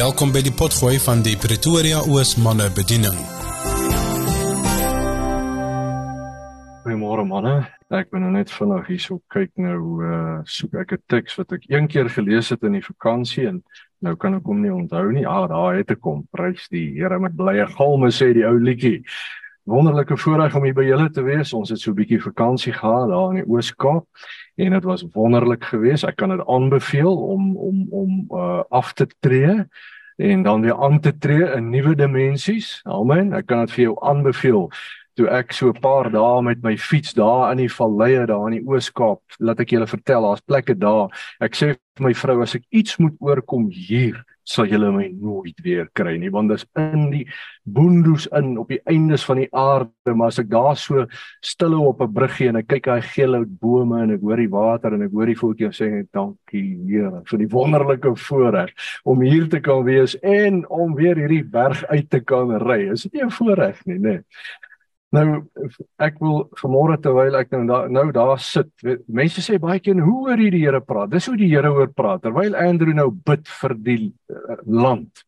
Welkom by die potgooi van die Pretoria Oos manne bediening. Goeiemôre manne. Ek ben nou net vinnig hierso kyk nou uh soek ek 'n teks wat ek een keer gelees het in die vakansie en nou kan ek hom nie onthou nie. Ah, daar het ek kom. Prys die Here met blye galme sê die ou liedjie. Wonderlike voorreg om hier by julle te wees. Ons het so 'n bietjie vakansie gehad daar in die Oos-Kaap en dit was wonderlik geweest. Ek kan dit aanbeveel om om om uh af te tree en dan weer aan te tree in nuwe dimensies. Amen. Ek kan dit vir jou aanbeveel. Toe ek so 'n paar dae met my fiets daar in die valleie daar in die Oos-Kaap, laat ek julle vertel, daar's plekke daar. Ek sê vir my vrou as ek iets moet oorkom hier, sal julle my nooit weer kry nie want dit is in die boondoes in op die eindes van die aarde maar as ek daar so stil op 'n bruggie en ek kyk daai geel oud bome en ek hoor die water en ek hoor die voeltjie sê dankie Here vir die wonderlike voorreg om hier te kan wees en om weer hierdie berg uit te kan ry is dit nie 'n voorreg nie nê nee. Nou ek wil vanmôre terwyl ek nou daar nou daar sit, mense sê baie keer hoe hoor jy die Here praat? Dis hoe die Here hoor praat. Terwyl Andrew nou bid vir die land.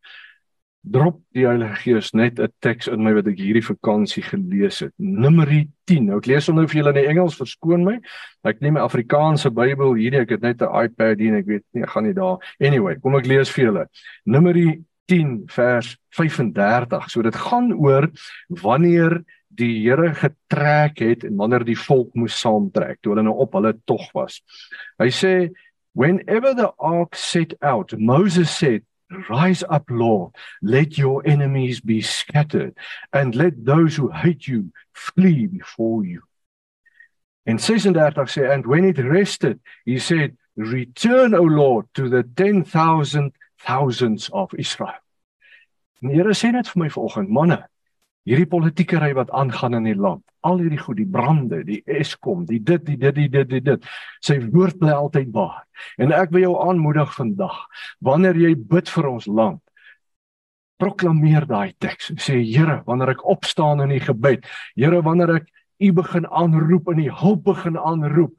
Drop die Heilige Gees net 'n teks in my wat ek hierdie vakansie gelees het. Numeri 10. Nou ek lees hom nou vir julle in die Engels, verskoon my. Ek neem my Afrikaanse Bybel hierdie, ek het net 'n iPad hier en ek weet nie, ek gaan nie daar. Anyway, kom ek lees vir julle. Numeri 10 vers 35. So dit gaan oor wanneer die Here getrek het en wanneer die volk moes saamtrek toe hulle nou op hulle tog was. Hy sê whenever the ark set out Moses said rise up lord let your enemies be scattered and let those who hate you flee before you. En 36 sê and when it rested he said return o lord to the 10000 thousands of Israel. En die Here sê net vir my vanoggend manne hierdie politiekery wat aangaan in die land, al hierdie goed, die brande, die Eskom, die dit, die dit, die dit, die dit. Sy woord bly altyd waar. En ek wil jou aanmoedig vandag, wanneer jy bid vir ons land, proklameer daai teks. Sê Here, wanneer ek opstaan in die gebed, Here, wanneer ek U begin aanroep en U hulp begin aanroep,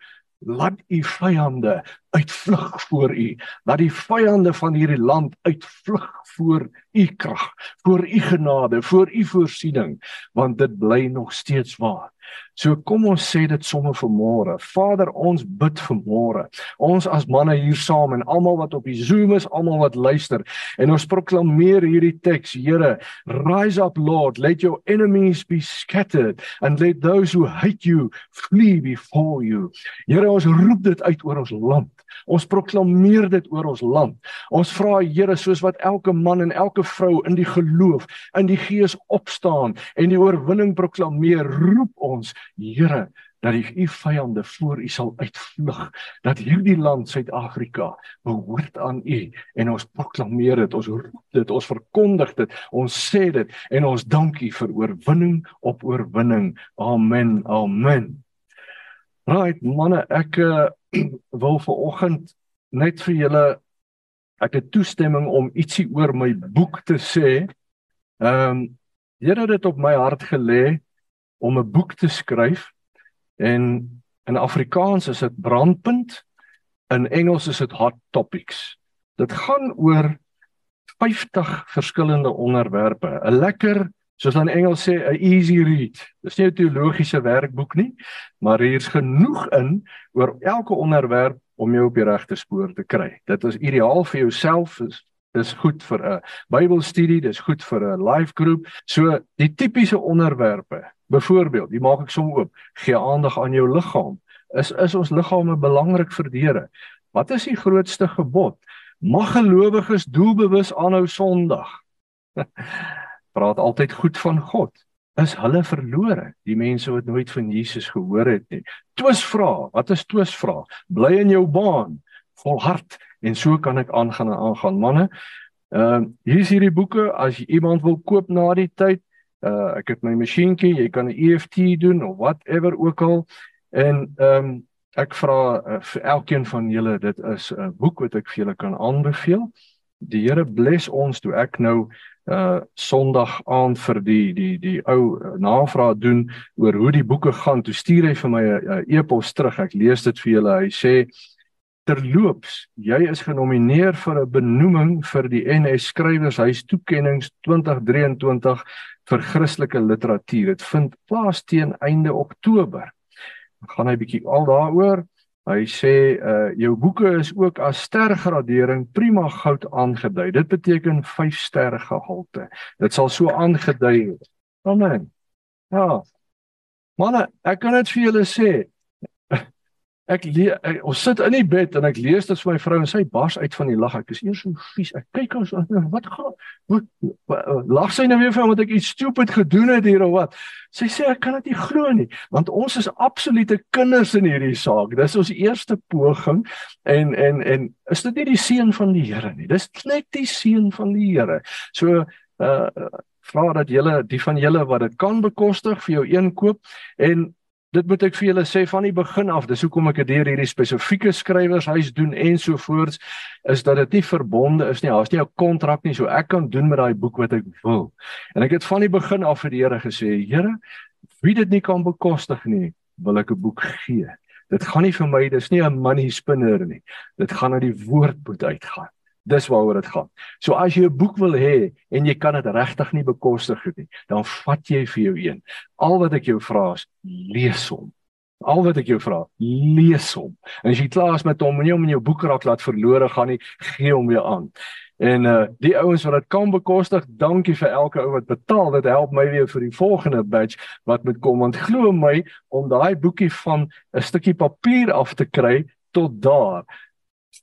laat U vyande uitvlug voor U. Laat die vyande van hierdie land uitvlug voor u krag, voor u genade, voor u voorsiening, want dit bly nog steeds waar. So kom ons sê dit sommer vir môre. Vader, ons bid vir môre. Ons as manne hier saam en almal wat op die Zoom is, almal wat luister, en ons proklameer hierdie teks, Here, rise up Lord, let your enemies be scattered and let those who hate you flee before you. Here, ons roep dit uit oor ons land. Ons proklameer dit oor ons land. Ons vra Here soos wat elke man en elke vrou in die geloof in die gees opstaan en die oorwinning proklameer, roep ons Here dat u vyande voor u sal uitvlug dat hierdie land Suid-Afrika behoort aan u. En ons proklameer dit ons roep dit ons verkondig dit ons sê dit en ons dank u vir oorwinning op oorwinning. Amen amen. Right manne ek uh, wil ver oggend net vir julle ek het toestemming om ietsie oor my boek te sê. Ehm um, Here het dit op my hart gelê om 'n boek te skryf en in Afrikaans is dit brandpunt in Engels is dit hot topics. Dit gaan oor 50 verskillende onderwerpe. 'n Lekker soos dan Engels sê 'n easy read. Dis nie 'n teologiese werkboek nie, maar hier's genoeg in oor elke onderwerp om jou op die regte spoor te kry. Dit is ideaal vir jouself is dis goed vir 'n Bybelstudie, dis goed vir 'n life groep. So die tipiese onderwerpe. Byvoorbeeld, jy maak ek som oop, gee aandag aan jou liggaam. Is is ons liggame belangrik vir die Here? Wat is die grootste gebod? Mag gelowiges doelbewus aanhou Sondag? praat altyd goed van God. Is hulle verlore, die mense wat nooit van Jesus gehoor het nie? Twis vra, wat is twis vra? Bly in jou baan, volhard en so kan ek aangaan en aangaan, manne. Ehm uh, hier is hierdie boeke as jy iemand wil koop na die tyd. Uh ek het my masjienkie, jy kan 'n EFT doen of whatever ook al. En ehm um, ek vra uh, vir elkeen van julle, dit is 'n boek wat ek vir julle kan aanbeveel. Die Here bless ons toe ek nou uh Sondag aand vir die die die ou uh, navraag doen oor hoe die boeke gaan. Toe stuur hy vir my 'n e-pos terug. Ek lees dit vir julle. Hy sê terloops, jy is genomineer vir 'n benoeming vir die NS Skrywershuis toekenninge 2023 vir Christelike literatuur. Dit vind plaas teen einde Oktober. Gaan hy bietjie al daaroor Hy sê uh jou boeke is ook as stergradering prima goud aangedui. Dit beteken 5 ster gehalte. Dit sal so aangedui word. Amen. Ja. Manne, ek kan dit vir julle sê. Ek, ek ons sit in die bed en ek lees dit vir my vrou en sy bars uit van die lag. Ek is eers so vies. Ek kyk ons wat gaan wat, wat lag sy nou weer vir omdat ek iets stupid gedoen het hier of wat. Sy sê ek kan dit nie glo nie want ons is absolute kinders in hierdie saak. Dis ons eerste poging en en en is dit nie die seën van die Here nie. Dis net die seën van die Here. So uh vra dat julle die van julle wat dit kan bekostig vir jou een koop en Dit moet ek vir julle sê van die begin af, dis hoekom ek dit deur hierdie spesifieke skrywershuis doen ensovoorts, is dat dit nie verbonde is nie. Daar's nie 'n kontrak nie, so ek kan doen met daai boek wat ek wil. En ek het van die begin af vir die Here gesê, Here, wie dit nie kan bekostig nie, wil ek 'n boek gee. Dit gaan nie vir my, dis nie 'n money spinner nie. Dit gaan na die woord moet uitgaan. Dis waaroor dit gaan. So as jy 'n boek wil hê en jy kan dit regtig nie bekostig nie, dan vat jy vir jou een. Al wat ek jou vra is lees hom. Al wat ek jou vra, lees hom. En as jy klaar is met hom, moenie hom in jou boekrak laat verlore gaan nie, gee hom weer aan. En uh die ouens wat dit kan bekostig, dankie vir elke ou wat betaal. Dit help my weer vir die volgende batch wat moet kom want glo my om daai boekie van 'n stukkie papier af te kry tot daar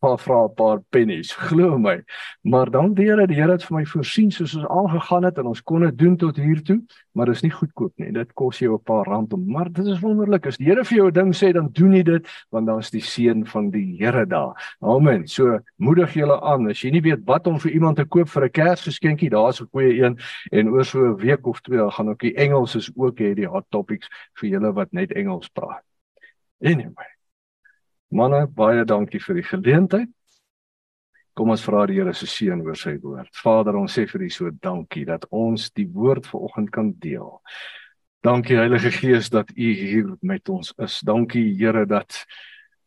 sal vra 'n paar pennies, glo my. Maar dan die Here, die Here het vir my voorsien soos ons aangegaan het en ons kon dit doen tot hier toe, maar dit is nie goedkoop nie. Dit kos jou 'n paar rand om, maar dit is wonderlik. As die Here vir jou 'n ding sê, dan doen jy dit want dan is die seën van die Here daar. Amen. So moedig julle aan. As jy nie weet wat om vir iemand te koop vir 'n Kersgeskenkie, daar's 'n goeie een en oor so 'n week of twee gaan ook die Engels is ook hê die hot topics vir julle wat net Engels praat. Anyway. Manne, baie dankie vir die geleentheid. Kom ons vra die Here se seën oor sy woord. Vader, ons sê vir U so dankie dat ons die woord vanoggend kan deel. Dankie Heilige Gees dat U hier met ons is. Dankie Here dat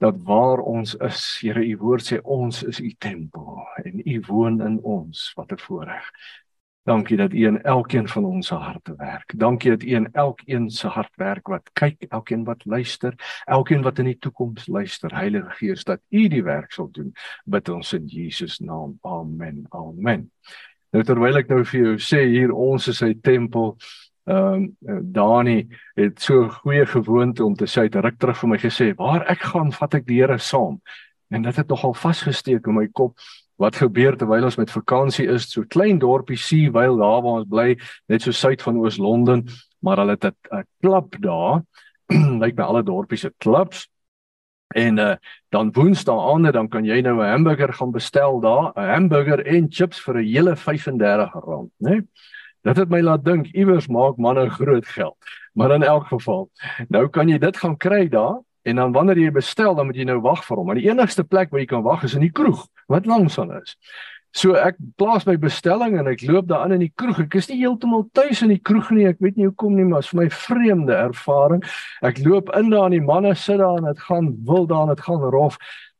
dat waar ons is, Here, U woord sê ons is U tempel en U woon in ons. Wat 'n voorreg. Dankie dat U in elkeen van ons se harte werk. Dankie dat U in elkeen se hart werk wat kyk, elkeen wat luister, elkeen wat in die toekoms luister. Heilige Gees, dat U die werk sal doen. Bid ons in Jesus naam. Amen. Amen. Nou terwyl ek nou vir jou sê hier ons is sy tempel. Ehm um, Dani het so goeie gewoonte om te sê hy ruk terug vir my gesê, "Waar ek gaan, vat ek die Here saam." En dit het nogal vasgesteek in my kop wat gebeur terwyl ons met vakansie is so klein dorpie Seawyle daar waar ons bly net so suid van Oos-London maar hulle het 'n klub daar. Lyk by alle dorpies se klubs. En uh, dan woensdae aande dan kan jy nou 'n hamburger gaan bestel daar 'n hamburger en chips vir 'n hele 35 rand nê nee? dit het my laat dink iewers maak manne groot geld maar in elk geval nou kan jy dit gaan kry daar En dan wanneer jy bestel, dan moet jy nou wag vir hom. Maar die enigste plek waar jy kan wag is in die kroeg, wat langs aan is. So ek plaas my bestelling en ek loop daar aan in die kroeg. Ek is nie heeltemal tuis in die kroeg nie. Ek weet nie hoekom nie, maar dit is vir my vreemde ervaring. Ek loop in daar en die manne sit daar en dit gaan wil daar en dit gaan rof.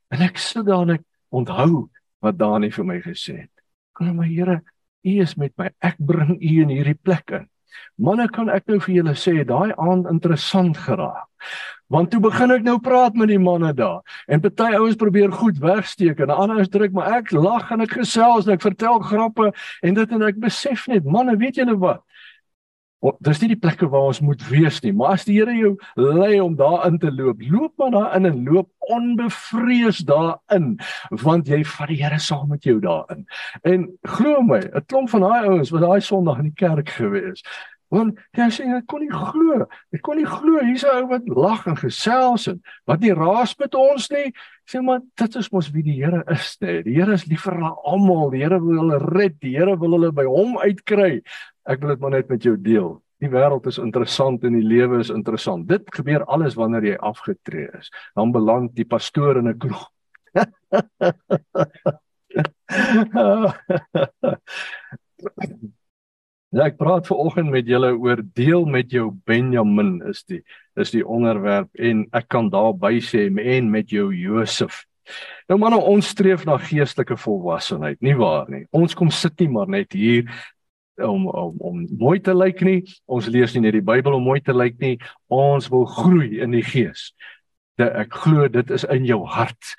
En ek sit daar en ek onthou wat Dani vir my gesê het. Kom maar Here, U is met my. Ek bring U in hierdie plek in. Manne kan ek nou vir julle sê, daai aand interessant geraak. Want toe begin ek nou praat met die manne daar. En party ouens probeer goed wegsteek en ander is druk, maar ek lag en ek gesels en ek vertel grappe en dit en ek besef net, manne, weet julle wat? Dis nie die plekke waar ons moet wees nie, maar as die Here jou lei om daarin te loop, loop maar daarin en loop onbevrees daarin, want jy vat die Here saam met jou daarin. En glo my, 'n klomp van daai ouens was daai Sondag in die kerk gewees. Want jy sê ek kon nie glo. Ek kon nie glo hier's 'n ou wat lag en gesels en wat nie raas met ons nie. Sê maar dit is mos wie die Here is, nee. Die Here is lief vir hulle almal. Die Here wil hulle red. Die Here wil hulle by hom uitkry. Ek wil dit maar net met jou deel. Die wêreld is interessant en die lewe is interessant. Dit gebeur alles wanneer jy afgetree is. Dan beland die pastoor in 'n kroeg. Ja, ek praat ver oggend met julle oor deel met jou Benjamin is die is die onderwerp en ek kan daarby sê en met jou Josef. Nou manne, ons streef na geestelike volwassenheid, nie waar nie? Ons kom sit nie maar net hier om om om mooi te lyk nie. Ons lees nie net die Bybel om mooi te lyk nie. Ons wil groei in die gees. Dat ek glo dit is in jou hart.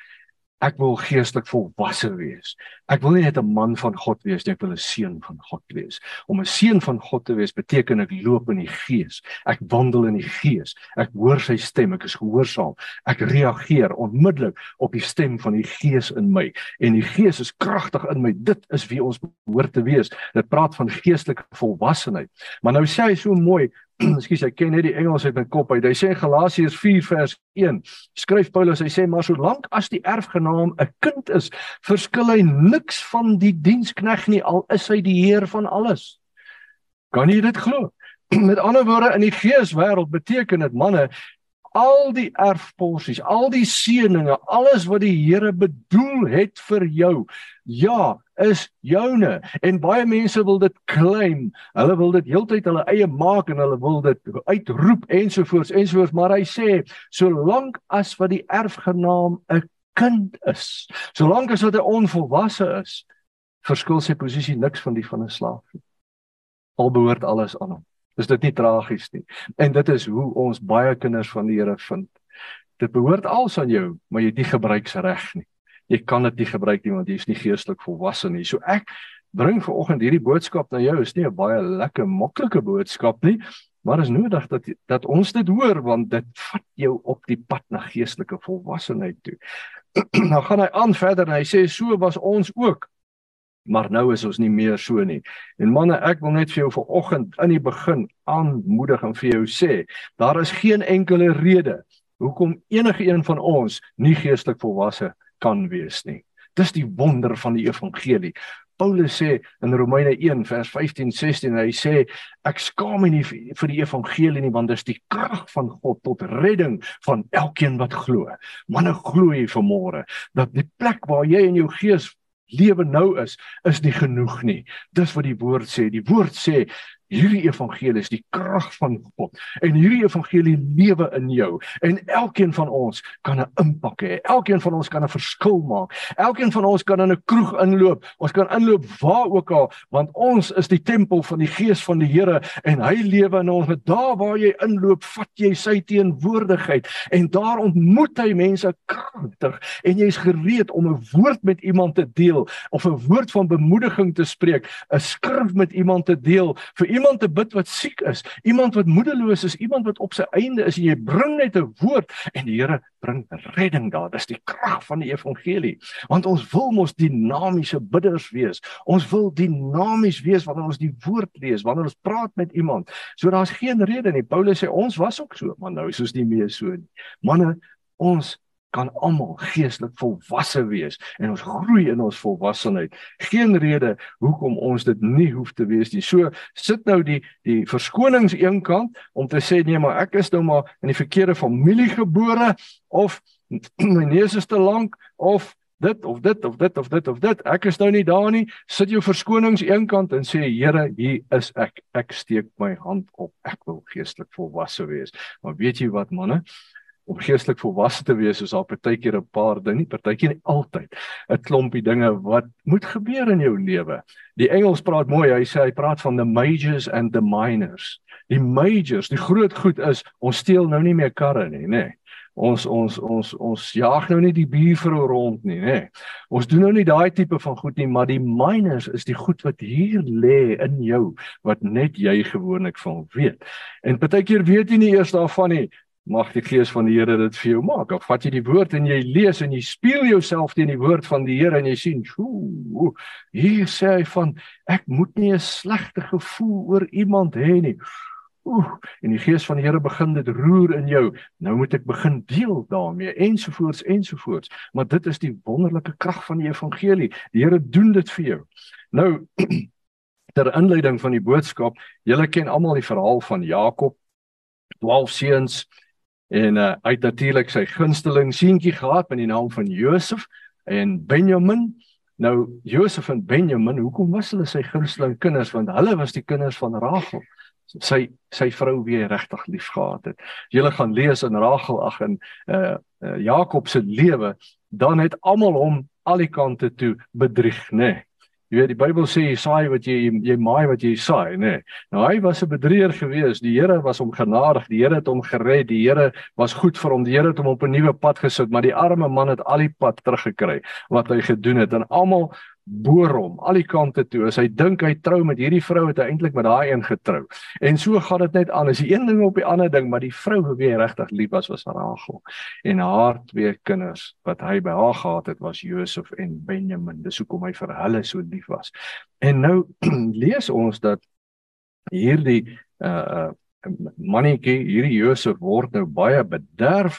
Ek wil geestelik volwasse wees. Ek wil nie net 'n man van God wees nie, ek wil 'n seun van God wees. Om 'n seun van God te wees beteken ek loop in die gees. Ek wandel in die gees. Ek hoor sy stem, ek is gehoorsaam. Ek reageer onmiddellik op die stem van die gees in my. En die gees is kragtig in my. Dit is wie ons behoort te wees. Dit praat van geestelike volwassenheid. Maar nou sê hy so mooi, Ekskuus, ek ken net die Engels uit my kop uit. Hy sê Galasiërs 4 vers 1. Skryf Paulus, hy sê maar solank as die erfgenaam 'n kind is, verskil hy niks van die dienskneg nie al is hy die heer van alles. Kan jy dit glo? Met ander woorde in die geeswêreld beteken dit manne al die erfporsies, al die seëninge, alles wat die Here bedoel het vir jou, ja, is joune. En baie mense wil dit claim. Hulle wil dit heeltyd hulle eie maak en hulle wil dit uitroep ensovoorts ensovoorts, maar hy sê, solank as wat die erfgenaam 'n kind is, solank as wat hy onvolwasse is, verskil sy posisie niks van die van 'n slaaf nie. Al behoort alles aan hom. Is dit nie tragies nie? En dit is hoe ons baie kinders van die Here vind. Dit behoort als aan jou, maar jy het nie gebruiksreg nie. Jy kan dit nie gebruik nie want jy is nie geestelik volwasse nie. So ek bring vanoggend hierdie boodskap na jou. Is nie 'n baie lekker maklike boodskap nie, maar is nodig dat dat ons dit hoor want dit vat jou op die pad na geestelike volwassenheid toe. nou gaan hy aan verder en hy sê so was ons ook maar nou is ons nie meer so nie. En manne, ek wil net vir jou vanoggend in die begin aanmoedig en vir jou sê, daar is geen enkele rede hoekom enige een van ons nie geestelik volwasse kan wees nie. Dis die wonder van die evangelie. Paulus sê in Romeine 1 vers 15 16 hy sê ek skaam my nie vir die evangelie nie want dit is die krag van God tot redding van elkeen wat glo. Manne glo jy vanmôre dat die plek waar jy in jou gees lewe nou is, is nie genoeg nie. Dis wat die woord sê. Die woord sê Hierdie evangelie is die krag van God en hierdie evangelie lewe in jou en elkeen van ons kan 'n impak hê. Elkeen van ons kan 'n verskil maak. Elkeen van ons kan in 'n kroeg inloop. Ons kan inloop waar ook al want ons is die tempel van die Gees van die Here en hy lewe in ons. Daar waar jy inloop, vat jy sy teenwoordigheid en daar ontmoet hy mense kragtig en jy's gereed om 'n woord met iemand te deel of 'n woord van bemoediging te spreek, 'n skrif met iemand te deel vir iemand te bid wat siek is, iemand wat moedeloos is, iemand wat op sy einde is en jy bring net 'n woord en die Here bring redding daar. Dis die krag van die evangelie. Want ons wil mos dinamiese bidders wees. Ons wil dinamies wees wanneer ons die woord lees, wanneer ons praat met iemand. So daar's geen rede nie. Paulus sê ons was ook so, maar nou is ons nie meer so nie. Manne, ons kan almal geestelik volwasse wees en ons groei in ons volwassenheid. Geen rede hoekom ons dit nie hoef te wees nie. So sit nou die die verskonings eenkant om te sê nee, maar ek is nou maar in die verkeerde familie gebore of my neus is te lank of dit of dit of dit of dit of dit. Ek is nou nie daar nie. Sit jou verskonings eenkant en sê Here, hier is ek. Ek steek my hand op. Ek wil geestelik volwasse wees. Maar weet jy wat manne? Om geestelik volwasse te wees is daar partykeer 'n paar dinge, partykeer nie altyd 'n klompie dinge wat moet gebeur in jou lewe. Die Engels praat mooi, hy sê hy praat van the majors and the minors. Die majors, die groot goed is ons steel nou nie meer karre nie, nê. Nee. Ons ons ons ons jaag nou nie die buurvrou rond nie, nê. Nee. Ons doen nou nie daai tipe van goed nie, maar die minors is die goed wat hier lê in jou wat net jy gewoonlik van weet. En partykeer weet jy nie eers daarvan nie mag die gees van die Here dit vir jou maak. Of vat jy die woord en jy lees en jy speel jouself teen die woord van die Here en jy sien, "Ooh, hier sê hy van ek moet nie 'n slegte gevoel oor iemand hê nie." Ooh, en die gees van die Here begin dit roer in jou. Nou moet ek begin deel daarmee ensovoorts ensovoorts. Maar dit is die wonderlike krag van die evangelie. Die Here doen dit vir jou. Nou ter inleiding van die boodskap, julle ken almal die verhaal van Jakob 12 seuns En uh, het natuurlik sy gunsteling seentjie gehad met die naam van Josef en Benjamin. Nou Josef en Benjamin, hoekom was hulle sy gunsteling kinders? Want hulle was die kinders van Rachel. Sy sy vrou wie hy regtig liefgehad het. Julle gaan lees in Rachel ag in uh uh, Jakob se lewe, dan het almal hom al die kante toe bedrieg, nê. Nee. Jy weet die Bybel sê jy saai wat jy jy maai wat jy saai, nê. Nee. Nou hy was 'n bedrieger gewees. Die Here was hom genadig. Die Here het hom gered. Die Here was goed vir hom. Die Here het hom op 'n nuwe pad gesit, maar die arme man het al die pad teruggekry wat hy gedoen het. En almal boor hom al die kante toe. As hy dink hy trou met hierdie vrou het hy eintlik met daai een getrou. En so gaan dit net aan. As die een ding op die ander ding, maar die vrou vir wie hy regtig lief was was Rachel. En haar twee kinders wat hy by haar gehad het was Josef en Benjamin. Dis hoekom hy vir hulle so lief was. En nou lees ons dat hierdie uh mannetjie, hierdie Josef word nou baie bederf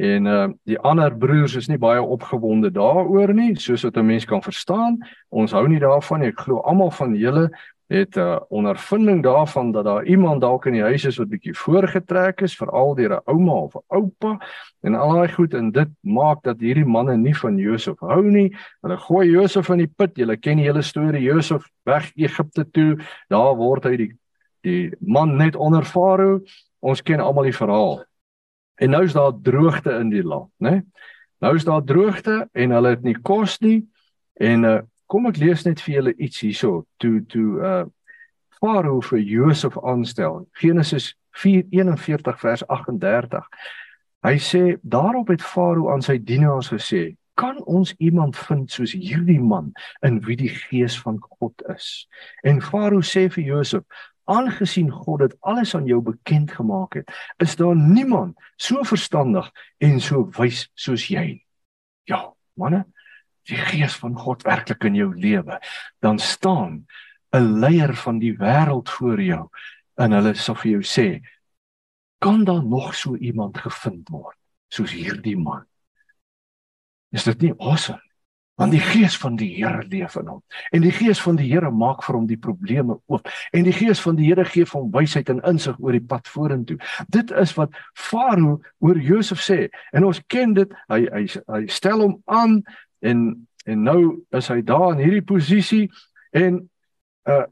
En uh die ander broers is nie baie opgewonde daaroor nie, soos wat 'n mens kan verstaan. Ons hou nie daarvan nie. Ek glo almal van julle het 'n uh, ondervinding daarvan dat daar iemand dalk in die huis is wat bietjie voorgetrek is, veral deur 'n ouma of 'n oupa en al daai goed en dit maak dat hierdie manne nie van Josef hou nie. Hulle gooi Josef in die put. Julle ken die hele storie. Josef weg Egipte toe. Daar word hy die die man net onder Farao. Ons ken almal die verhaal. En nou is daar droogte in die land, né? Nou is daar droogte en hulle het nie kos nie. En uh, kom ek lees net vir julle iets hierso. Toe toe uh Farao vir Josef aanstel. Genesis 4:41 vers 38. Hy sê daarop het Farao aan sy dienaars gesê: "Kan ons iemand vind soos hierdie man in wie die gees van God is?" En Farao sê vir Josef: aangesien God dit alles aan jou bekend gemaak het, is daar niemand so verstandig en so wys soos jy. Ja, manne, die gees van God werklik in jou lewe, dan staan 'n leier van die wêreld voor jou en hulle sal vir jou sê, kan daar nog so iemand gevind word soos hierdie man? Is dit nie awesome? Want die gees van die Here leef in hom. En die gees van die Here maak vir hom die probleme oop. En die gees van die Here gee hom wysheid en insig oor die pad vorentoe. Dit is wat Farao oor Josef sê. En ons ken dit. Hy hy hy stel hom aan en en nou is hy daar in hierdie posisie. En uh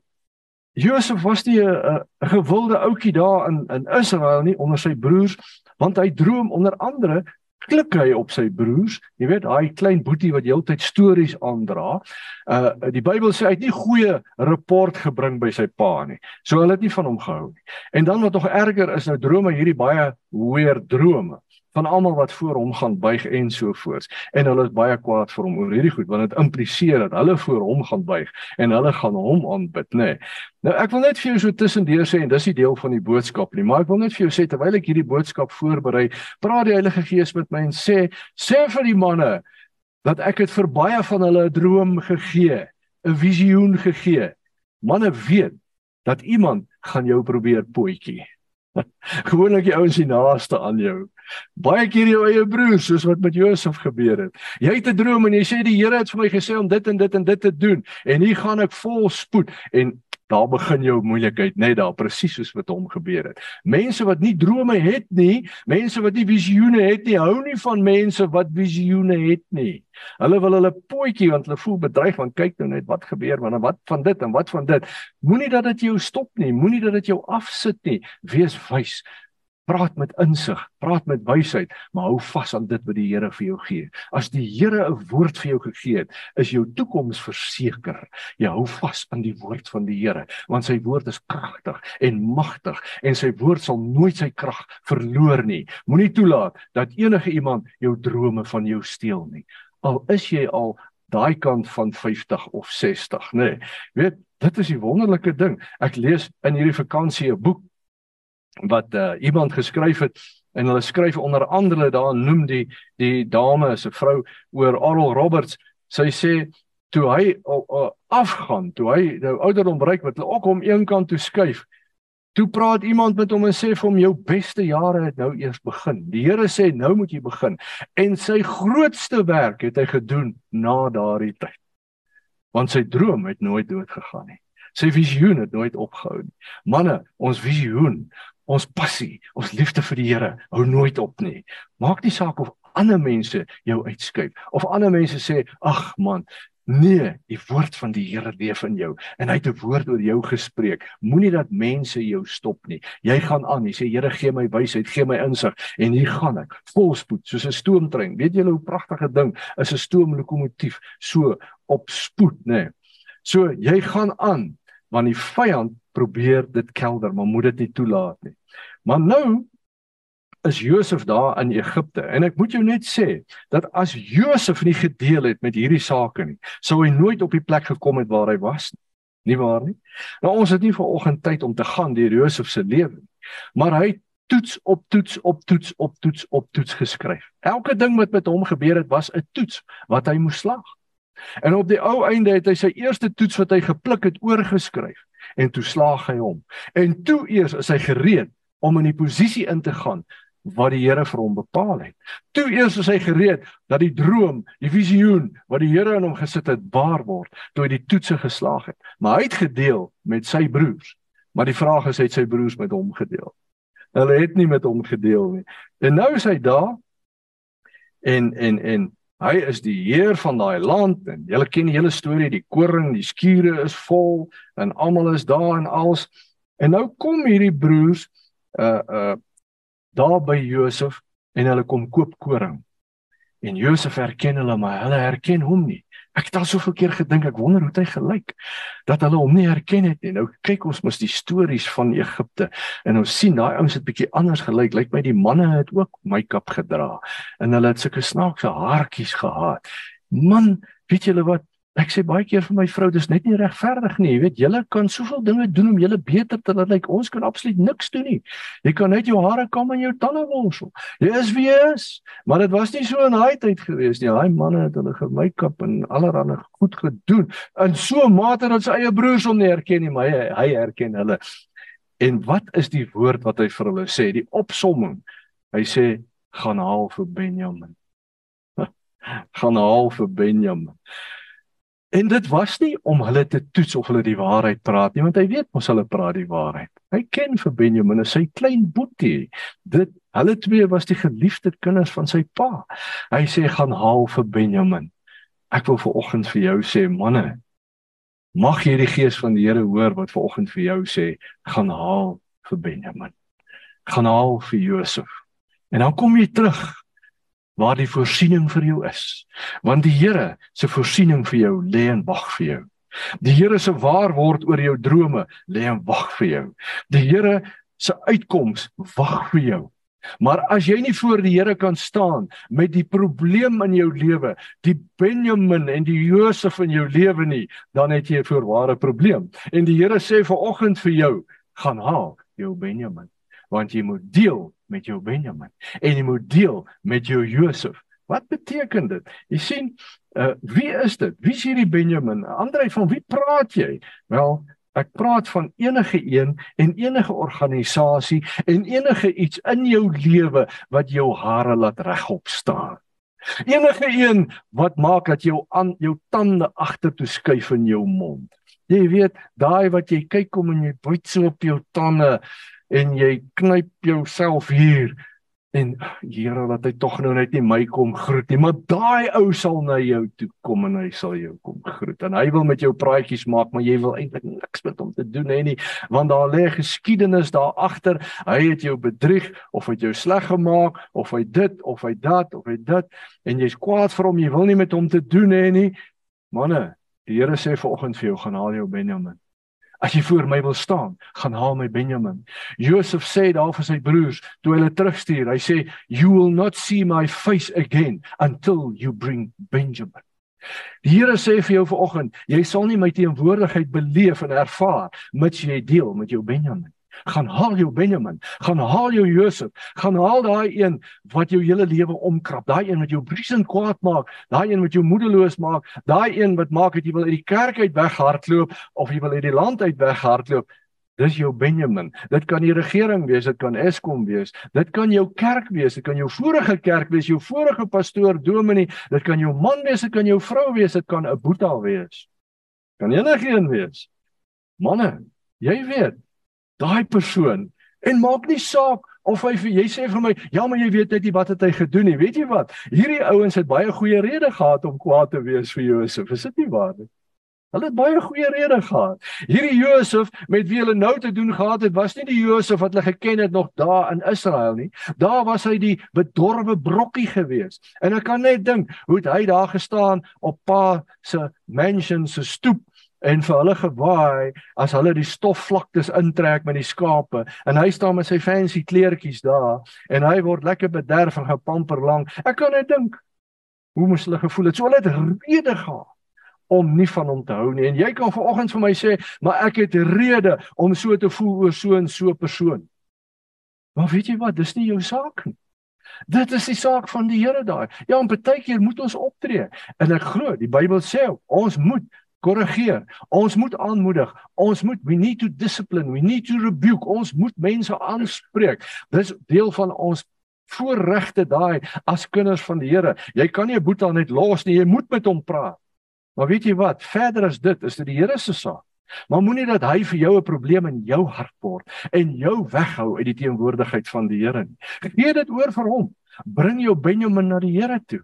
Josef was nie 'n gewilde ouetjie daar in in Israel nie onder sy broers want hy droom onder andere klik hy op sy broers. Jy weet, daai klein boetie wat heeltyd stories aandra. Uh die Bybel sê hy het nie goeie rapport gebring by sy pa nie. So hulle het nie van hom gehou nie. En dan wat nog erger is, nou drome hierdie baie weer drome van almal wat voor hom gaan buig en so voort. En hulle is baie kwaad vir hom oor hierdie goed want dit impliseer dat hulle voor hom gaan buig en hulle gaan hom aanbid, nê. Nee. Nou ek wil net vir jou so tussendeur sê en dis die deel van die boodskap nie, maar ek wil net vir jou sê terwyl ek hierdie boodskap voorberei, praat die Heilige Gees met my en sê sê vir die manne dat ek het vir baie van hulle 'n droom gegee, 'n visioen gegee. Manne weet dat iemand gaan jou probeer potjie. Gewoonlik die ouens hier naaste aan jou. Baie keer jou eie broer soos wat met Josef gebeur het. Jy het 'n droom en jy sê die Here het vir my gesê om dit en dit en dit te doen en hier gaan ek vol spoed en daar begin jou moeilikheid net daar presies soos wat hom gebeur het. Mense wat nie drome het nie, mense wat nie visioene het nie, hou nie van mense wat visioene het nie. Hulle wil hulle potjie want hulle voel bedreig want kyk nou net wat gebeur want wat van dit en wat van dit. Moenie dat dit jou stop nie, moenie dat dit jou afsit nie. Wees wys praat met insig, praat met wysheid, maar hou vas aan dit wat die Here vir jou gee. As die Here 'n woord vir jou gegee het, is jou toekoms verseker. Jy hou vas aan die woord van die Here, want sy woord is kragtig en magtig en sy woord sal nooit sy krag verloor nie. Moenie toelaat dat enige iemand jou drome van jou steel nie. Al is jy al daai kant van 50 of 60, nê. Nee, weet, dit is die wonderlike ding. Ek lees in hierdie vakansie 'n boek wat uh, iemand geskryf het en hulle skryf onder andere daar noem die die dame is 'n vrou oor Oral Roberts. Sy sê toe hy uh, uh, afgaan toe hy nou ouderdom bereik wat hulle ook hom een kant toe skuif. Toe praat iemand met hom en sê vir hom jou beste jare het nou eers begin. Die Here sê nou moet jy begin. En sy grootste werk het hy gedoen na daardie tyd. Want sy droom het nooit dood gegaan nie. Sy visioen het nooit opgehou nie. Manne ons visioen ons passie, ons liefde vir die Here hou nooit op nie. Maak nie saak of ander mense jou uitskuif of ander mense sê, "Ag man, Nee, die woord van die Here leef in jou en hy het 'n woord oor jou gespreek. Moenie dat mense jou stop nie. Jy gaan aan. Jy sê Here, gee my wysheid, gee my insig en hier gaan ek. Volspoed soos 'n stoomtrein. Weet julle hoe pragtige ding is 'n stoomlokomotief so op spoed, nê? Nee. So jy gaan aan want die vyand probeer dit kelder, maar moet dit nie toelaat nie. Maar nou is Josef daar in Egipte en ek moet jou net sê dat as Josef nie gedeel het met hierdie sake nie, sou hy nooit op die plek gekom het waar hy was nie. Nie waar nie? Nou ons het nie vanoggend tyd om te gaan deur Josef se lewe nie. Maar hy toets op toets op toets op toets op toets geskryf. Elke ding wat met hom gebeur het was 'n toets wat hy moes slaag. En op die ou einde het hy sy eerste toets wat hy gepluk het oorgeskryf en toe slaag hy hom. En toe eers is hy gereed om in die posisie in te gaan wat die Here vir hom bepaal het. Toe eers is hy gereed dat die droom, die visioen wat die Here in hom gesit het, waar word, toe hy die toetse geslaag het. Maar hy het gedeel met sy broers. Maar die vraag is, het sy broers met hom gedeel? Hulle het nie met hom gedeel nie. En nou is hy daar en en en hy is die heer van daai land en julle ken die hele storie, die koring, die skure is vol en almal is daar en als en nou kom hierdie broers uh uh daar by Josef en hulle kom koop koring. En Josef herken hulle, maar hulle herken hom nie. Ek het al soveel keer gedink, ek wonder hoe hy gelyk dat hulle hom nie herken het nie. Nou kyk ons mos die stories van Egipte en ons sien daai ouens het bietjie anders gelyk. Lyk my die manne het ook make-up gedra en hulle het sulke snaakse haartjies gehad. Man, weet julle wat? Ek sê baie keer vir my vrou, dis net nie regverdig nie. Jy weet, julle kan soveel dinge doen om julle beter te laat lyk. Ons kan absoluut niks doen nie. Jy kan net jou hare kam en jou tande worsel. Jy is wie jy is. Maar dit was nie so in daai tyd gewees nie. Daai manne het hulle gemake-up en allerlei goed gedoen. In so 'n mate dat sy eie broers hom nie herken nie, maar hy, hy herken hulle. En wat is die woord wat hy vir hulle sê? Die opsomming. Hy sê gaan haal vir Benjamin. gaan haal vir Benjamin. En dit was nie om hulle te toets of hulle die waarheid praat nie, want hy weet mos hulle praat die waarheid. Hy ken vir Benjamin, sy klein boetie. Dit hulle twee was die geliefde kinders van sy pa. Hy sê gaan haal vir Benjamin. Ek wil vir oggend vir jou sê, manne, mag jy die gees van die Here hoor wat ver oggend vir jou sê, gaan haal vir Benjamin. Gaan haal vir Josef. En dan kom jy terug waar die voorsiening vir jou is. Want die Here se voorsiening vir jou lê en wag vir jou. Die Here se waarword oor jou drome lê en wag vir jou. Die Here se uitkoms wag vir jou. Maar as jy nie voor die Here kan staan met die probleem in jou lewe, die Benjamin en die Josef in jou lewe nie, dan het jy 'n voorware probleem. En die Here sê vir oggend vir jou, gaan haal jou Benjamin, want jy moet deel met jou Benjamin en jy moet deel met jou Josef. Wat beteken dit? Jy sien, uh, wie is dit? Wie is hierdie Benjamin? Andre, van wie praat jy? Wel, ek praat van enige een en enige organisasie en enige iets in jou lewe wat jou hare laat regop staan. Enige een wat maak dat jou aan jou tande agtertoe skuif in jou mond. Jy weet, daai wat jy kyk kom en jy byt so op jou tande en jy knyp jouself hier en Here laat hy tog nou net nie my kom groet nie maar daai ou sal na jou toe kom en hy sal jou kom groet en hy wil met jou praatjies maak maar jy wil eintlik niks met hom te doen hê nie want daar lê geskiedenis daar agter. Hy het jou bedrieg of het jou sleg gemaak of hy dit of hy dat of hy dit en jy's kwaad vir hom jy wil nie met hom te doen hê nie. Manne die Here sê vanoggend vir jou gaan haal jou Benjamin As jy voor my wil staan, gaan haal my Benjamin. Josef sê daar vir sy broers toe hulle terugstuur. Hy sê you will not see my face again until you bring Benjamin. Die Here sê vir jou vanoggend, jy sal nie my teenwoordigheid beleef en ervaar mits jy deel met jou Benjamin gaan haal jou Benjamin, gaan haal jou Josef, gaan haal daai een wat jou hele lewe omkrap, daai een wat jou briesend kwaad maak, daai een wat jou moedeloos maak, daai een wat maak dat jy wil uit die kerk uit weghardloop of jy wil uit die land uit weghardloop. Dis jou Benjamin. Dit kan die regering wees, dit kan Eskom wees, dit kan jou kerk wees, dit kan jou vorige kerk wees, jou vorige pastoor, dominee, dit kan jou man wees, dit kan jou vrou wees, dit kan 'n boeta wees. Kan enigiemand wees. Manne, jy weet, daai persoon en maak nie saak Of hy jy sê vir my, ja, maar jy weet net nie wat het hy gedoen nie. Weet jy wat? Hierdie ouens het baie goeie redes gehad om kwaad te wees vir Josef. Is dit nie waar nie? Hulle het baie goeie redes gehad. Hierdie Josef met wie hulle nou te doen gehad het, was nie die Josef wat hulle geken het nog daar in Israel nie. Daar was hy die bedorwe brokkie gewees. En ek kan net dink hoe hy daar gestaan op pa se mansion se stoep en vir hulle gewaai as hulle die stofvlaktes intrek met die skape en hy staan met sy fancy kleertjies daar en hy word lekker bederf en gepamper lank. Ek kan net dink hoe moes hulle gevoel het. So hulle het rede gehad om nie van hom te hou nie. En jy kan vanoggend vir my sê, maar ek het rede om so te voel oor so 'n so 'n persoon. Maar weet jy wat, dis nie jou saak nie. Dit is die saak van die Here daai. Ja, en baie keer moet ons optree. En ek glo, die Bybel sê ons moet korrigeer. Ons moet aanmoedig. Ons moet we need to discipline, we need to rebuke. Ons moet mense aanspreek. Dis deel van ons voorregte daai as kinders van die Here. Jy kan nie 'n boetie net los nie. Jy moet met hom praat. Maar weet jy wat? Verder as dit, is dit die Here se saak. Maar moenie dat hy vir jou 'n probleem in jou hart word en jou weghou uit die teenwoordigheid van die Here nie. Gee dit oor vir hom. Bring jou Benjamin na die Here toe.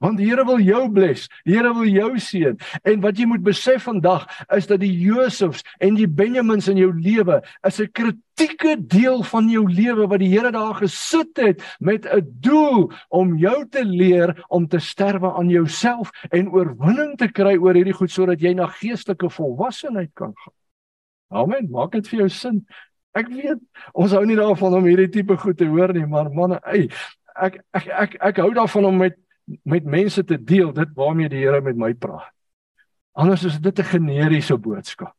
Want die Here wil jou bless. Die Here wil jou seën. En wat jy moet besef vandag is dat die Josefs en die Benjamins in jou lewe is 'n kritieke deel van jou lewe wat die Here daar gesit het met 'n doel om jou te leer om te sterwe aan jouself en oorwinning te kry oor hierdie goed sodat jy na geestelike volwassenheid kan gaan. Amen. Maak dit vir jou sin. Ek weet ons hou nie daarvan om hierdie tipe goed te hoor nie, maar manne, ey, ek ek ek ek hou daarvan om met met mense te deel dit waarmee die Here met my praat. Anders is dit 'n generiese boodskap.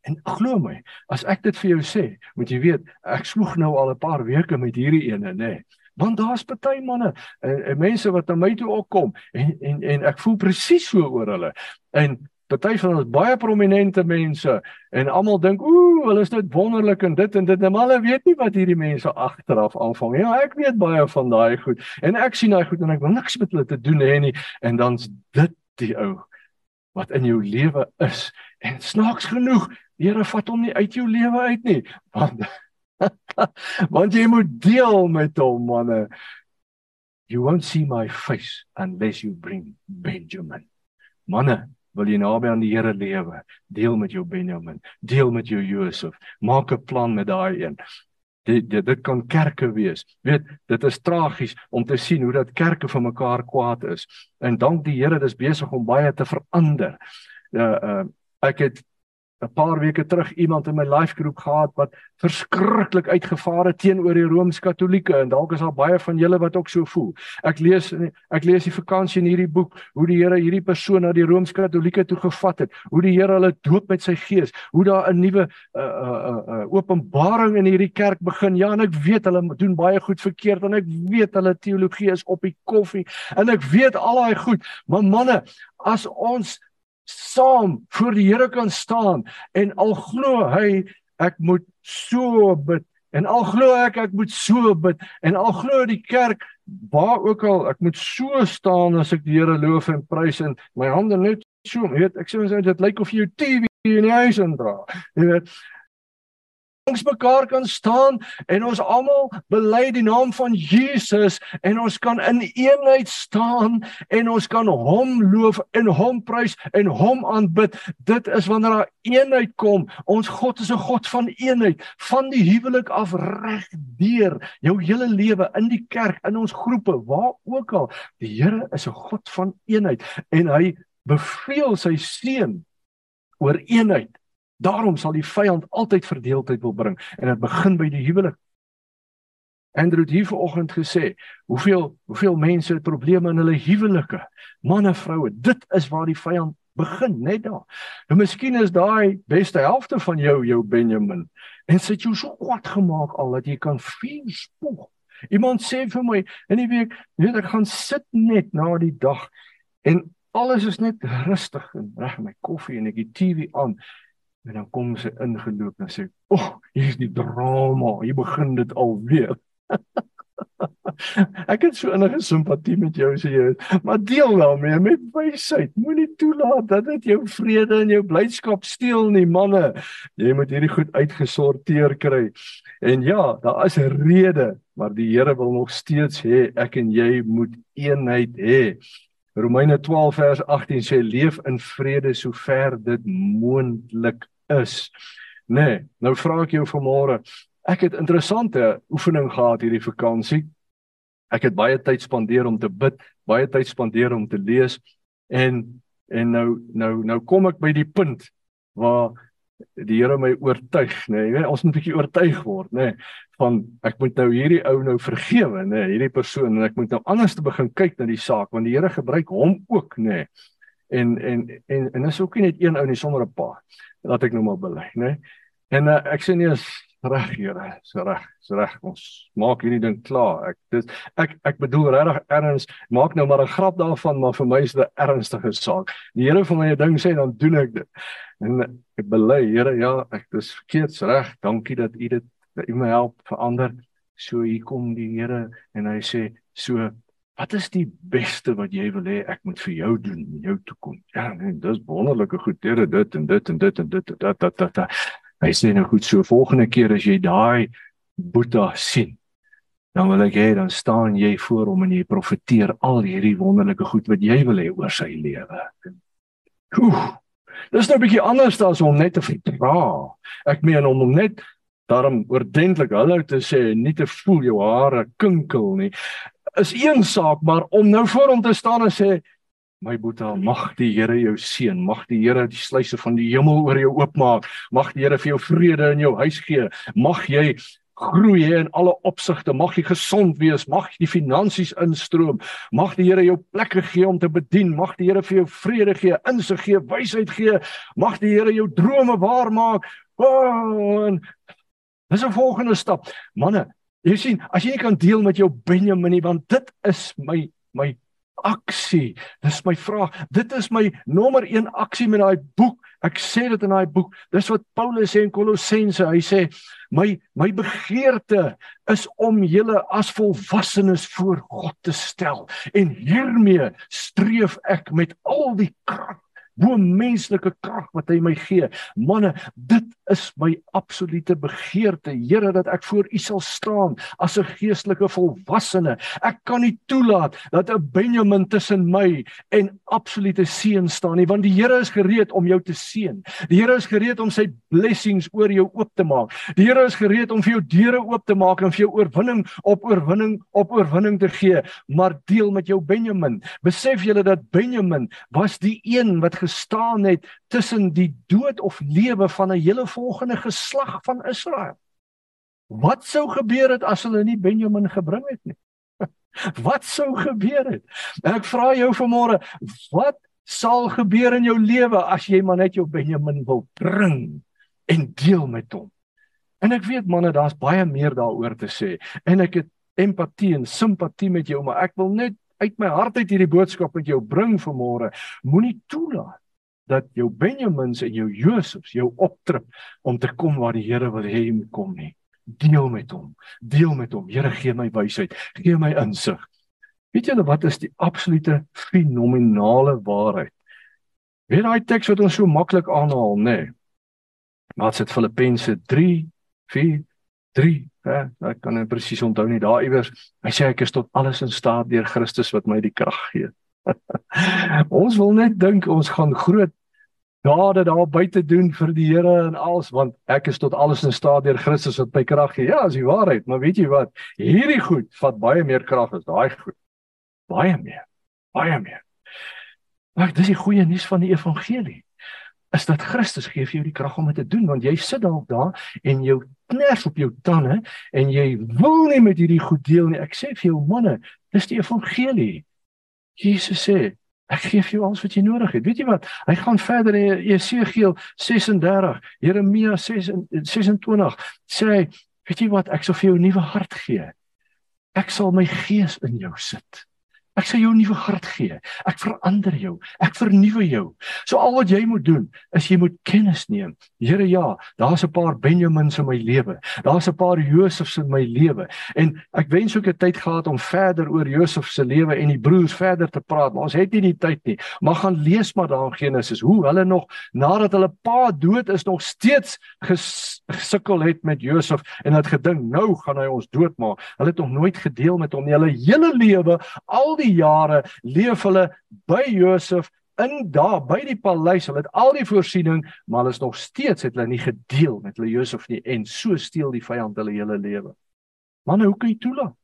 En glo my, as ek dit vir jou sê, moet jy weet, ek sloeg nou al 'n paar weke met hierdie ene, nê. Nee. Want daar's party manne en, en mense wat na my toe opkom en en en ek voel presies so oor hulle. En Party van ons baie prominente mense en almal dink ooh, hulle is net wonderlik en dit en dit, maar hulle weet nie wat hierdie mense agteraf aanvang nie. Ja, ek weet baie van daai goed en ek sien daai goed en ek wil niks met hulle te doen hê nie en dan's dit die ou wat in jou lewe is. En snaaks genoeg, die Here vat hom nie uit jou lewe uit nie. Want want jy moet deel met hom, manne. You won't see my face unless you bring Benjamin. Manne, wil jy naby aan die Here lewe, deel met jou Benjamin, deel met jou Josef, maak 'n plan met daai een. Dit, dit dit kan kerke wees. Weet, dit is tragies om te sien hoe dat kerke vir mekaar kwaad is. En dank die Here, dis besig om baie te verander. Uh uh ek het 'n paar weke terug iemand in my life groep gehad wat verskriklik uitgevaar het teenoor die Rooms-Katolieke en dalk is daar baie van julle wat ook so voel. Ek lees ek lees die vakansie in hierdie boek hoe die Here hierdie persoon na die Rooms-Katolieke toe gevat het, hoe die Here hulle doop met sy gees, hoe daar 'n nuwe uh uh uh openbaring in hierdie kerk begin. Ja, en ek weet hulle doen baie goed verkeerd en ek weet hulle teologie is op die koffie en ek weet al daai goed, maar manne, as ons saam voor die Here kan staan en al glo hy ek moet so bid. En al glo ek ek moet so bid. En al glo die kerk waar ook al ek moet so staan as ek die Here loof en prys en my hande net so weet ek sê ons dit lyk of jy jou TV in die huis indra jy weet ons mekaar kan staan en ons almal bely die naam van Jesus en ons kan in eenheid staan en ons kan hom loof en hom prys en hom aanbid. Dit is wanneer daar eenheid kom. Ons God is 'n God van eenheid, van die huwelik af reg deur jou hele lewe in die kerk, in ons groepe, waar ook al. Die Here is 'n God van eenheid en hy beveel sy seun oor eenheid Daarom sal die vyand altyd verdeeldheid wil bring en dit begin by die huwelik. Andrew het hier vanoggend gesê, hoeveel hoeveel mense het probleme in hulle huwelike, manne, vroue. Dit is waar die vyand begin, net daar. Nou miskien is daai beste helfte van jou jou Benjamin en sit jou so kwad gemaak al dat jy kan vuur spoeg. Iemand sê vir my in die week, weet ek gaan sit net na die dag en alles is net rustig en reg my koffie en ek die TV aan En dan kom sy ingeloop en sê: "O, oh, hier is die drama. Hier begin dit alweer." ek het so innige simpatie met jou sê jy, maar deel daarmee met wysheid. Moenie toelaat dat dit jou vrede en jou blydskap steel nie, manne. Jy moet hierdie goed uitgesorteer kry. En ja, daar is 'n rede, maar die Here wil nog steeds hê ek en jy moet eenheid hê. Romeine 12 vers 18 sê leef in vrede sover dit moontlik is. Nee, nou vra ek jou vanmôre, Ek het interessante oefening gehad hierdie vakansie. Ek het baie tyd spandeer om te bid, baie tyd spandeer om te lees en en nou nou nou kom ek by die punt waar die Here my oortuig, nê. Nee, ons moet 'n bietjie oortuig word, nê, nee, van ek moet nou hierdie ou nou vergewe, nê, nee, hierdie persoon en ek moet nou anders te begin kyk na die saak want die Here gebruik hom ook, nê. Nee. En en en en is ook nie net een ou nie, sommer 'n paar. Laat ek nou maar bely, nê. Nee. En uh, ek sê nie as reg Here, so reg, so reg. Ons maak hierdie ding klaar. Ek dis ek ek bedoel regtig erns, maak nou maar 'n grap daarvan, maar vir my is dit 'n ernstige saak. Die Here vir my 'n ding sê dan doen ek dit. En ek bely, Here, ja, ek dis verkeerd, reg. Dankie dat U dit dat U my help verander. So hier kom die Here en hy sê so Wat is die beste wat jy wil hê ek moet vir jou doen in jou toekoms? Ja, nee, dis wonderlike goed, Here, dit en dit en dit en dit en dit dat dat dat Hy sê nou goed so volgende keer as jy daai Boeta sien dan wil ek hê dan staan jy voor hom en jy profeteer al hierdie wonderlike goed wat jy wil hê oor sy lewe. Oeh. Dis nou 'n bietjie anders as om net te verdra. Ek meen om hom net daarom oordentlik hallo te sê en nie te voel jou hare kinkel nie. Is een saak, maar om nou voor hom te staan en sê My Boeta, mag die Here jou seën, mag die Here die sluise van die hemel oor jou oopmaak, mag die Here vir jou vrede in jou huis gee, mag jy groei in alle opsigte, mag jy gesond wees, mag die finansies instroom, mag die Here jou plekke gee om te bedien, mag die Here vir jou vrede gee, insig gee, wysheid gee, mag die Here jou drome waar maak. Oh, en dis 'n volgende stap. Manne, jy sien, as jy nie kan deel met jou Benjamin nie, want dit is my my aksie. Dis my vraag. Dit is my nommer 1 aksie met daai boek. Ek sê dit in daai boek. Dis wat Paulus sê in Kolossense. Hy sê my my begeerte is om julle as volwassenes voor God te stel en hiermee streef ek met al die krag bo menslike krag wat hy my gee. Manne, dit is my absolute begeerte, Here, dat ek voor U sal staan as 'n geestelike volwassene. Ek kan nie toelaat dat 'n Benjamin tussen my en absolute seën staan nie, want die Here is gereed om jou te seën. Die Here is gereed om sy blessings oor jou oop te maak. Die Here is gereed om vir jou deure oop te maak en vir jou oorwinning op oorwinning op oorwinning te gee, maar deel met jou Benjamin. Besef julle dat Benjamin was die een wat gestaan het tussen die dood of lewe van 'n hele volgende geslag van Israel. Wat sou gebeur het as hulle nie Benjamin gebring het nie? Wat sou gebeur het? Ek vra jou vanmôre, wat sal gebeur in jou lewe as jy maar net jou Benjamin wil bring en deel met hom? En ek weet manne, daar's baie meer daaroor te sê en ek het empatie en simpatie met jou, maar ek wil net uit my hart uit hierdie boodskap met jou bring vanmôre. Moenie toelaat dat jou Benjamins en jou Josefs jou optrip om te kom waar die Here wil hê jy moet kom nie. Deel met hom. Deel met hom. Here gee my wysheid, gee my insig. Weet julle wat is die absolute fenominale waarheid? Weet daai teks wat ons so maklik aanhaal, nê? Nee. Wat sê Filippense 3 4 3 hè ek kan net presies onthou nie daar iewers hy sê ek is tot alles in staat deur Christus wat my die krag gee ons wil net dink ons gaan groot dade daar buite doen vir die Here en alles want ek is tot alles in staat deur Christus wat my krag gee. Ja, is die waarheid, maar weet jy wat? Hierdie goed vat baie meer krag as daai goed. Baie meer. Baie meer. Maar dis die goeie nuus van die evangelie. Is dat Christus gee vir jou die krag om dit te doen want jy sit dalk daar en jou kners op jou tande en jy wil nie met hierdie goed deel nie. Ek sê vir jou manne, dis die evangelie. Jesus sê, Ek gee vir jou alles wat jy nodig het. Weet jy wat? Hy gaan verder in Jesegiel 36, Jeremia 26 sê hy, weet jy wat? Ek sal vir jou 'n nuwe hart gee. Ek sal my gees in jou sit. Ek sal jou 'n nuwe hart gee. Ek verander jou. Ek vernuwe jou. So al wat jy moet doen is jy moet kennis neem. Here ja, daar's 'n paar Benjamins in my lewe. Daar's 'n paar Josefs in my lewe. En ek wens ook 'n tyd gehad om verder oor Josef se lewe en die broers verder te praat, maar ons het nie die tyd nie. Maar gaan lees maar daar in Genesis hoe hulle nog nadat hulle pa dood is nog steeds gesukkel het met Josef en het gedink nou gaan hy ons doodmaak. Hulle het nog nooit gedeel met hom nie. Hulle hele lewe, al die jare leef hulle by Josef in daar by die paleis. Hulle het al die voorsiening, maar hulle is nog steeds het hulle nie gedeel met hulle Josef nie en so steel die vyand hulle hele lewe. Manne, hoe kan jy toelaat?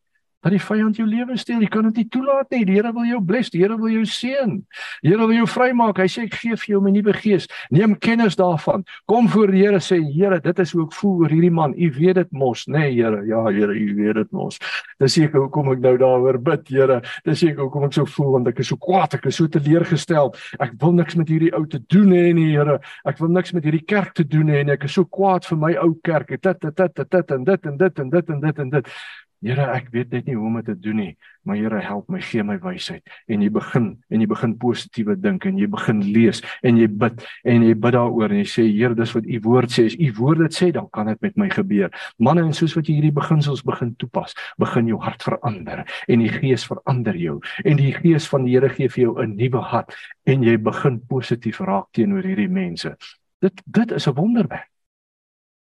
Dat die vyand jou lewe steel. Jy kan dit nie toelaat nie. Die Here wil jou bless. Die Here wil jou seën. Die Here wil jou vrymaak. Hy sê ek gee vir jou my nuwe gees. Neem kennis daarvan. Kom voor die Here sê Here, dit is hoe ek voel oor hierdie man. U weet dit mos, nê, nee, Here. Ja, Here, u weet dit mos. Dis seker hoekom ek nou daaroor bid, Here. Dis seker hoekom ek so voel want ek is so kwaad, ek is so teleurgestel. Ek wil niks met hierdie ou te doen hê nie, Here. Ek wil niks met hierdie kerk te doen hê nie. Ek is so kwaad vir my ou kerk. Dit dit dit dit en dit en dit en dit en dit en dit. Here, ek weet net nie hoe om dit te doen nie, maar Here, help my, gee my wysheid. En jy begin en jy begin positiewe dink en jy begin lees en jy bid en jy bid daaroor en jy sê Here, dis wat u woord sê. As u woord dit sê, dan kan dit met my gebeur. Manne, en soos wat jy hierdie beginsels begin toepas, begin jou hart verander en die gees verander jou en die gees van die Here gee vir jou 'n nuwe hart en jy begin positief raak teenoor hierdie mense. Dit dit is 'n wonderwerk.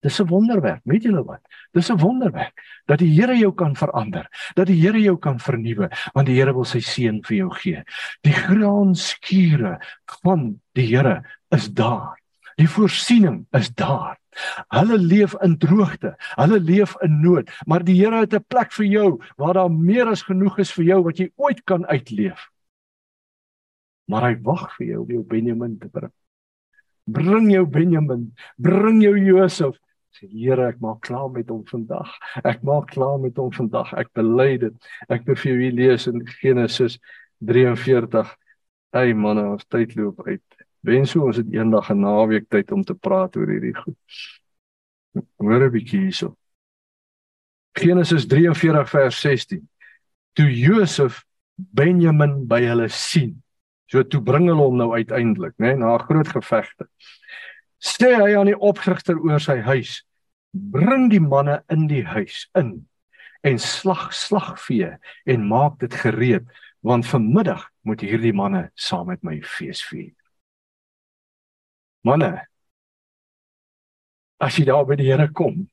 Dis 'n wonderwerk, weet julle wat? Dis 'n wonderwerk dat die Here jou kan verander, dat die Here jou kan vernuwe, want die Here wil sy seën vir jou gee. Die graanskure van die Here is daar. Die voorsiening is daar. Hulle leef in droogte, hulle leef in nood, maar die Here het 'n plek vir jou waar daar meer as genoeg is vir jou wat jy ooit kan uitleef. Maar hy wag vir jou om jou Benjamin te bring. Bring jou Benjamin, bring jou Josef, sê Here ek maak klaar met hom vandag. Ek maak klaar met hom vandag. Ek bely dit. Ek wil vir julle lees in Genesis 43. Hey manne, ons tyd loop uit. Wens hoe ons het eendag 'n naweek tyd om te praat oor hierdie goed. Hoor 'n bietjie hierso. Genesis 43 vers 16. Toe Josef Benjamin by hulle sien. So toe bring hulle hom nou uiteindelik, né, nee, na groot gevegte sê hy aan die opsigter oor sy huis bring die manne in die huis in en slag slagvee en maak dit gereed want vanmiddag moet hierdie manne saam met my fees vier. Manne as jy daar by die Here kom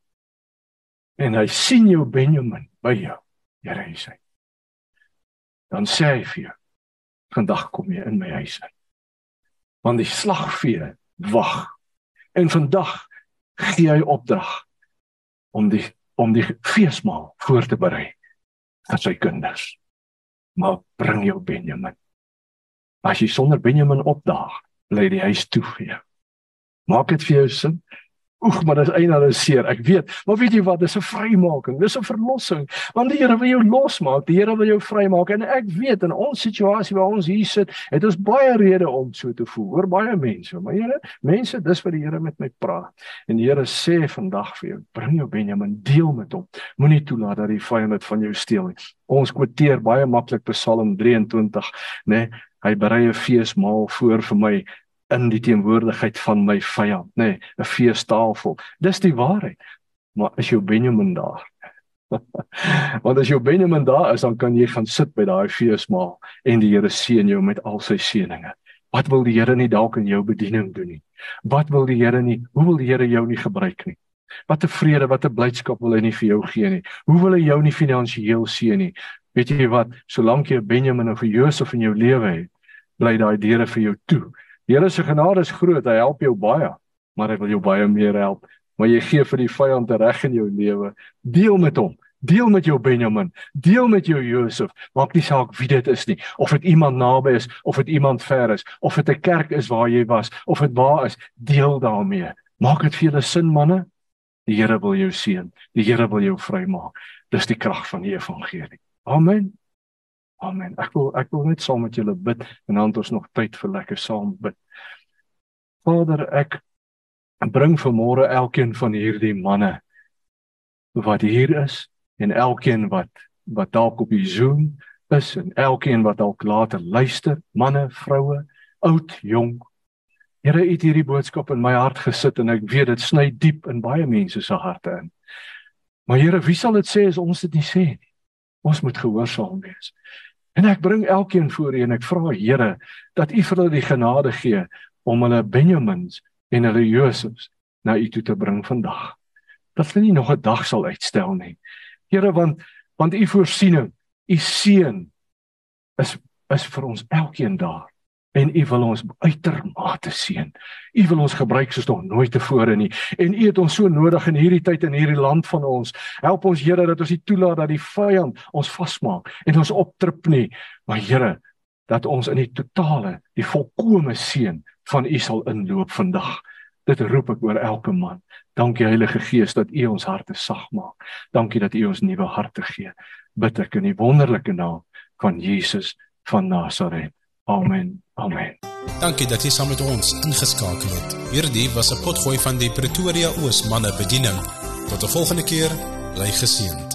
en hy sien jou Benjamin by jou Here hy sê dan sê hy vir jou vandag kom jy in my huis in want die slagvee wag En vandag gee hy opdrag om die om die feesmaal voor te berei vir sy kinders. Maar bring jou Benjamin. As jy sonder Benjamin opdaag, bly die huis toe vir jou. Maak dit vir jou sin? Oeg, maar dis eintlik al seer. Ek weet, maar weet jy wat? Dis 'n vrymaking. Dis 'n verlossing. Want die Here wil jou losmaak. Die Here wil jou vrymaak. En ek weet in ons situasie waar ons hier sit, het ons baie redes om so te voel. Hoor baie mense, maar Here, mense, dis wat die Here met my praat. En die Here sê vandag vir jou, bring jou Benjamin deel met hom. Moenie toelaat dat die vyand dit van jou steel nie. Ons kwoteer baie maklik Psalm 23, né? Nee, hy berei 'n feesmaal voor vir my in die teenwoordigheid van my vyand, nê, nee, 'n feestafel. Dis die waarheid. Maar as jou Benjamin daar. Want as jou Benjamin daar is, dan kan jy gaan sit by daai feesmaal en die Here seën jou met al sy seënings. Wat wil die Here nie dalk in jou bediening doen nie? Wat wil die Here nie? Hoe wil die Here jou nie gebruik nie? Wat 'n vrede, wat 'n blydskap wil hy nie vir jou gee nie? Hoe wil hy jou nie finansiëel seën nie? Weet jy wat? Solank jy 'n Benjamin of 'n Josef in jou lewe het, bly daai deure vir jou toe Die Here se genade is groot. Hy help jou baie, maar hy wil jou baie meer help. Maar jy gee vir die vyand reg in jou lewe. Deel met hom. Deel met jou Benjamin, deel met jou Josef. Maak nie saak wie dit is nie, of dit iemand naby is of dit iemand ver is, of dit 'n kerk is waar jy was, of dit waar is, deel daarmee. Maak dit vir julle sin manne. Die Here wil jou seën. Die Here wil jou vrymaak. Dis die krag van die evangelie. Amen. Amen. Ek wil ek wil net saam met julle bid en dan het ons nog tyd vir lekker saam bid. Vader, ek bring vanmôre elkeen van hierdie manne wat hier is en elkeen wat wat dalk op die Zoom is en elkeen wat dalk later luister, manne, vroue, oud, jonk. Here, U het hierdie boodskap in my hart gesit en ek weet dit sny diep in baie mense se harte in. Maar Here, wie sal dit sê as ons dit nie sê nie? Ons moet gehoorsaam wees. En ek bring elkeen voor U en ek vra Here dat U vir hulle die genade gee om hulle Benjamins en hulle Josefs na U toe te bring vandag. Dat hulle nie nog 'n dag sal uitstel nie. Here, want want U voorsiening, U seën is is vir ons elkeen daar en U wil ons uitermate seën. U wil ons gebruik soos nog nooit tevore nie en U het ons so nodig in hierdie tyd in hierdie land van ons. Help ons Here dat ons nie toelaat dat die vyand ons vasmaak en ons optrip nie, maar Here dat ons in die totale, die volkomme seën van U sal inloop vandag. Dit roep ek oor elke man. Dankie Heilige Gees dat U ons harte sag maak. Dankie dat U ons nuwe harte gee. Bid ek in die wonderlike naam van Jesus van Nasaret. Amen. Amen. Dankie dat jy saam met ons ingeskakel het. Hierdie was 'n potgooi van die Pretoria Oos manne bediening. Tot 'n volgende keer, bly geseënd.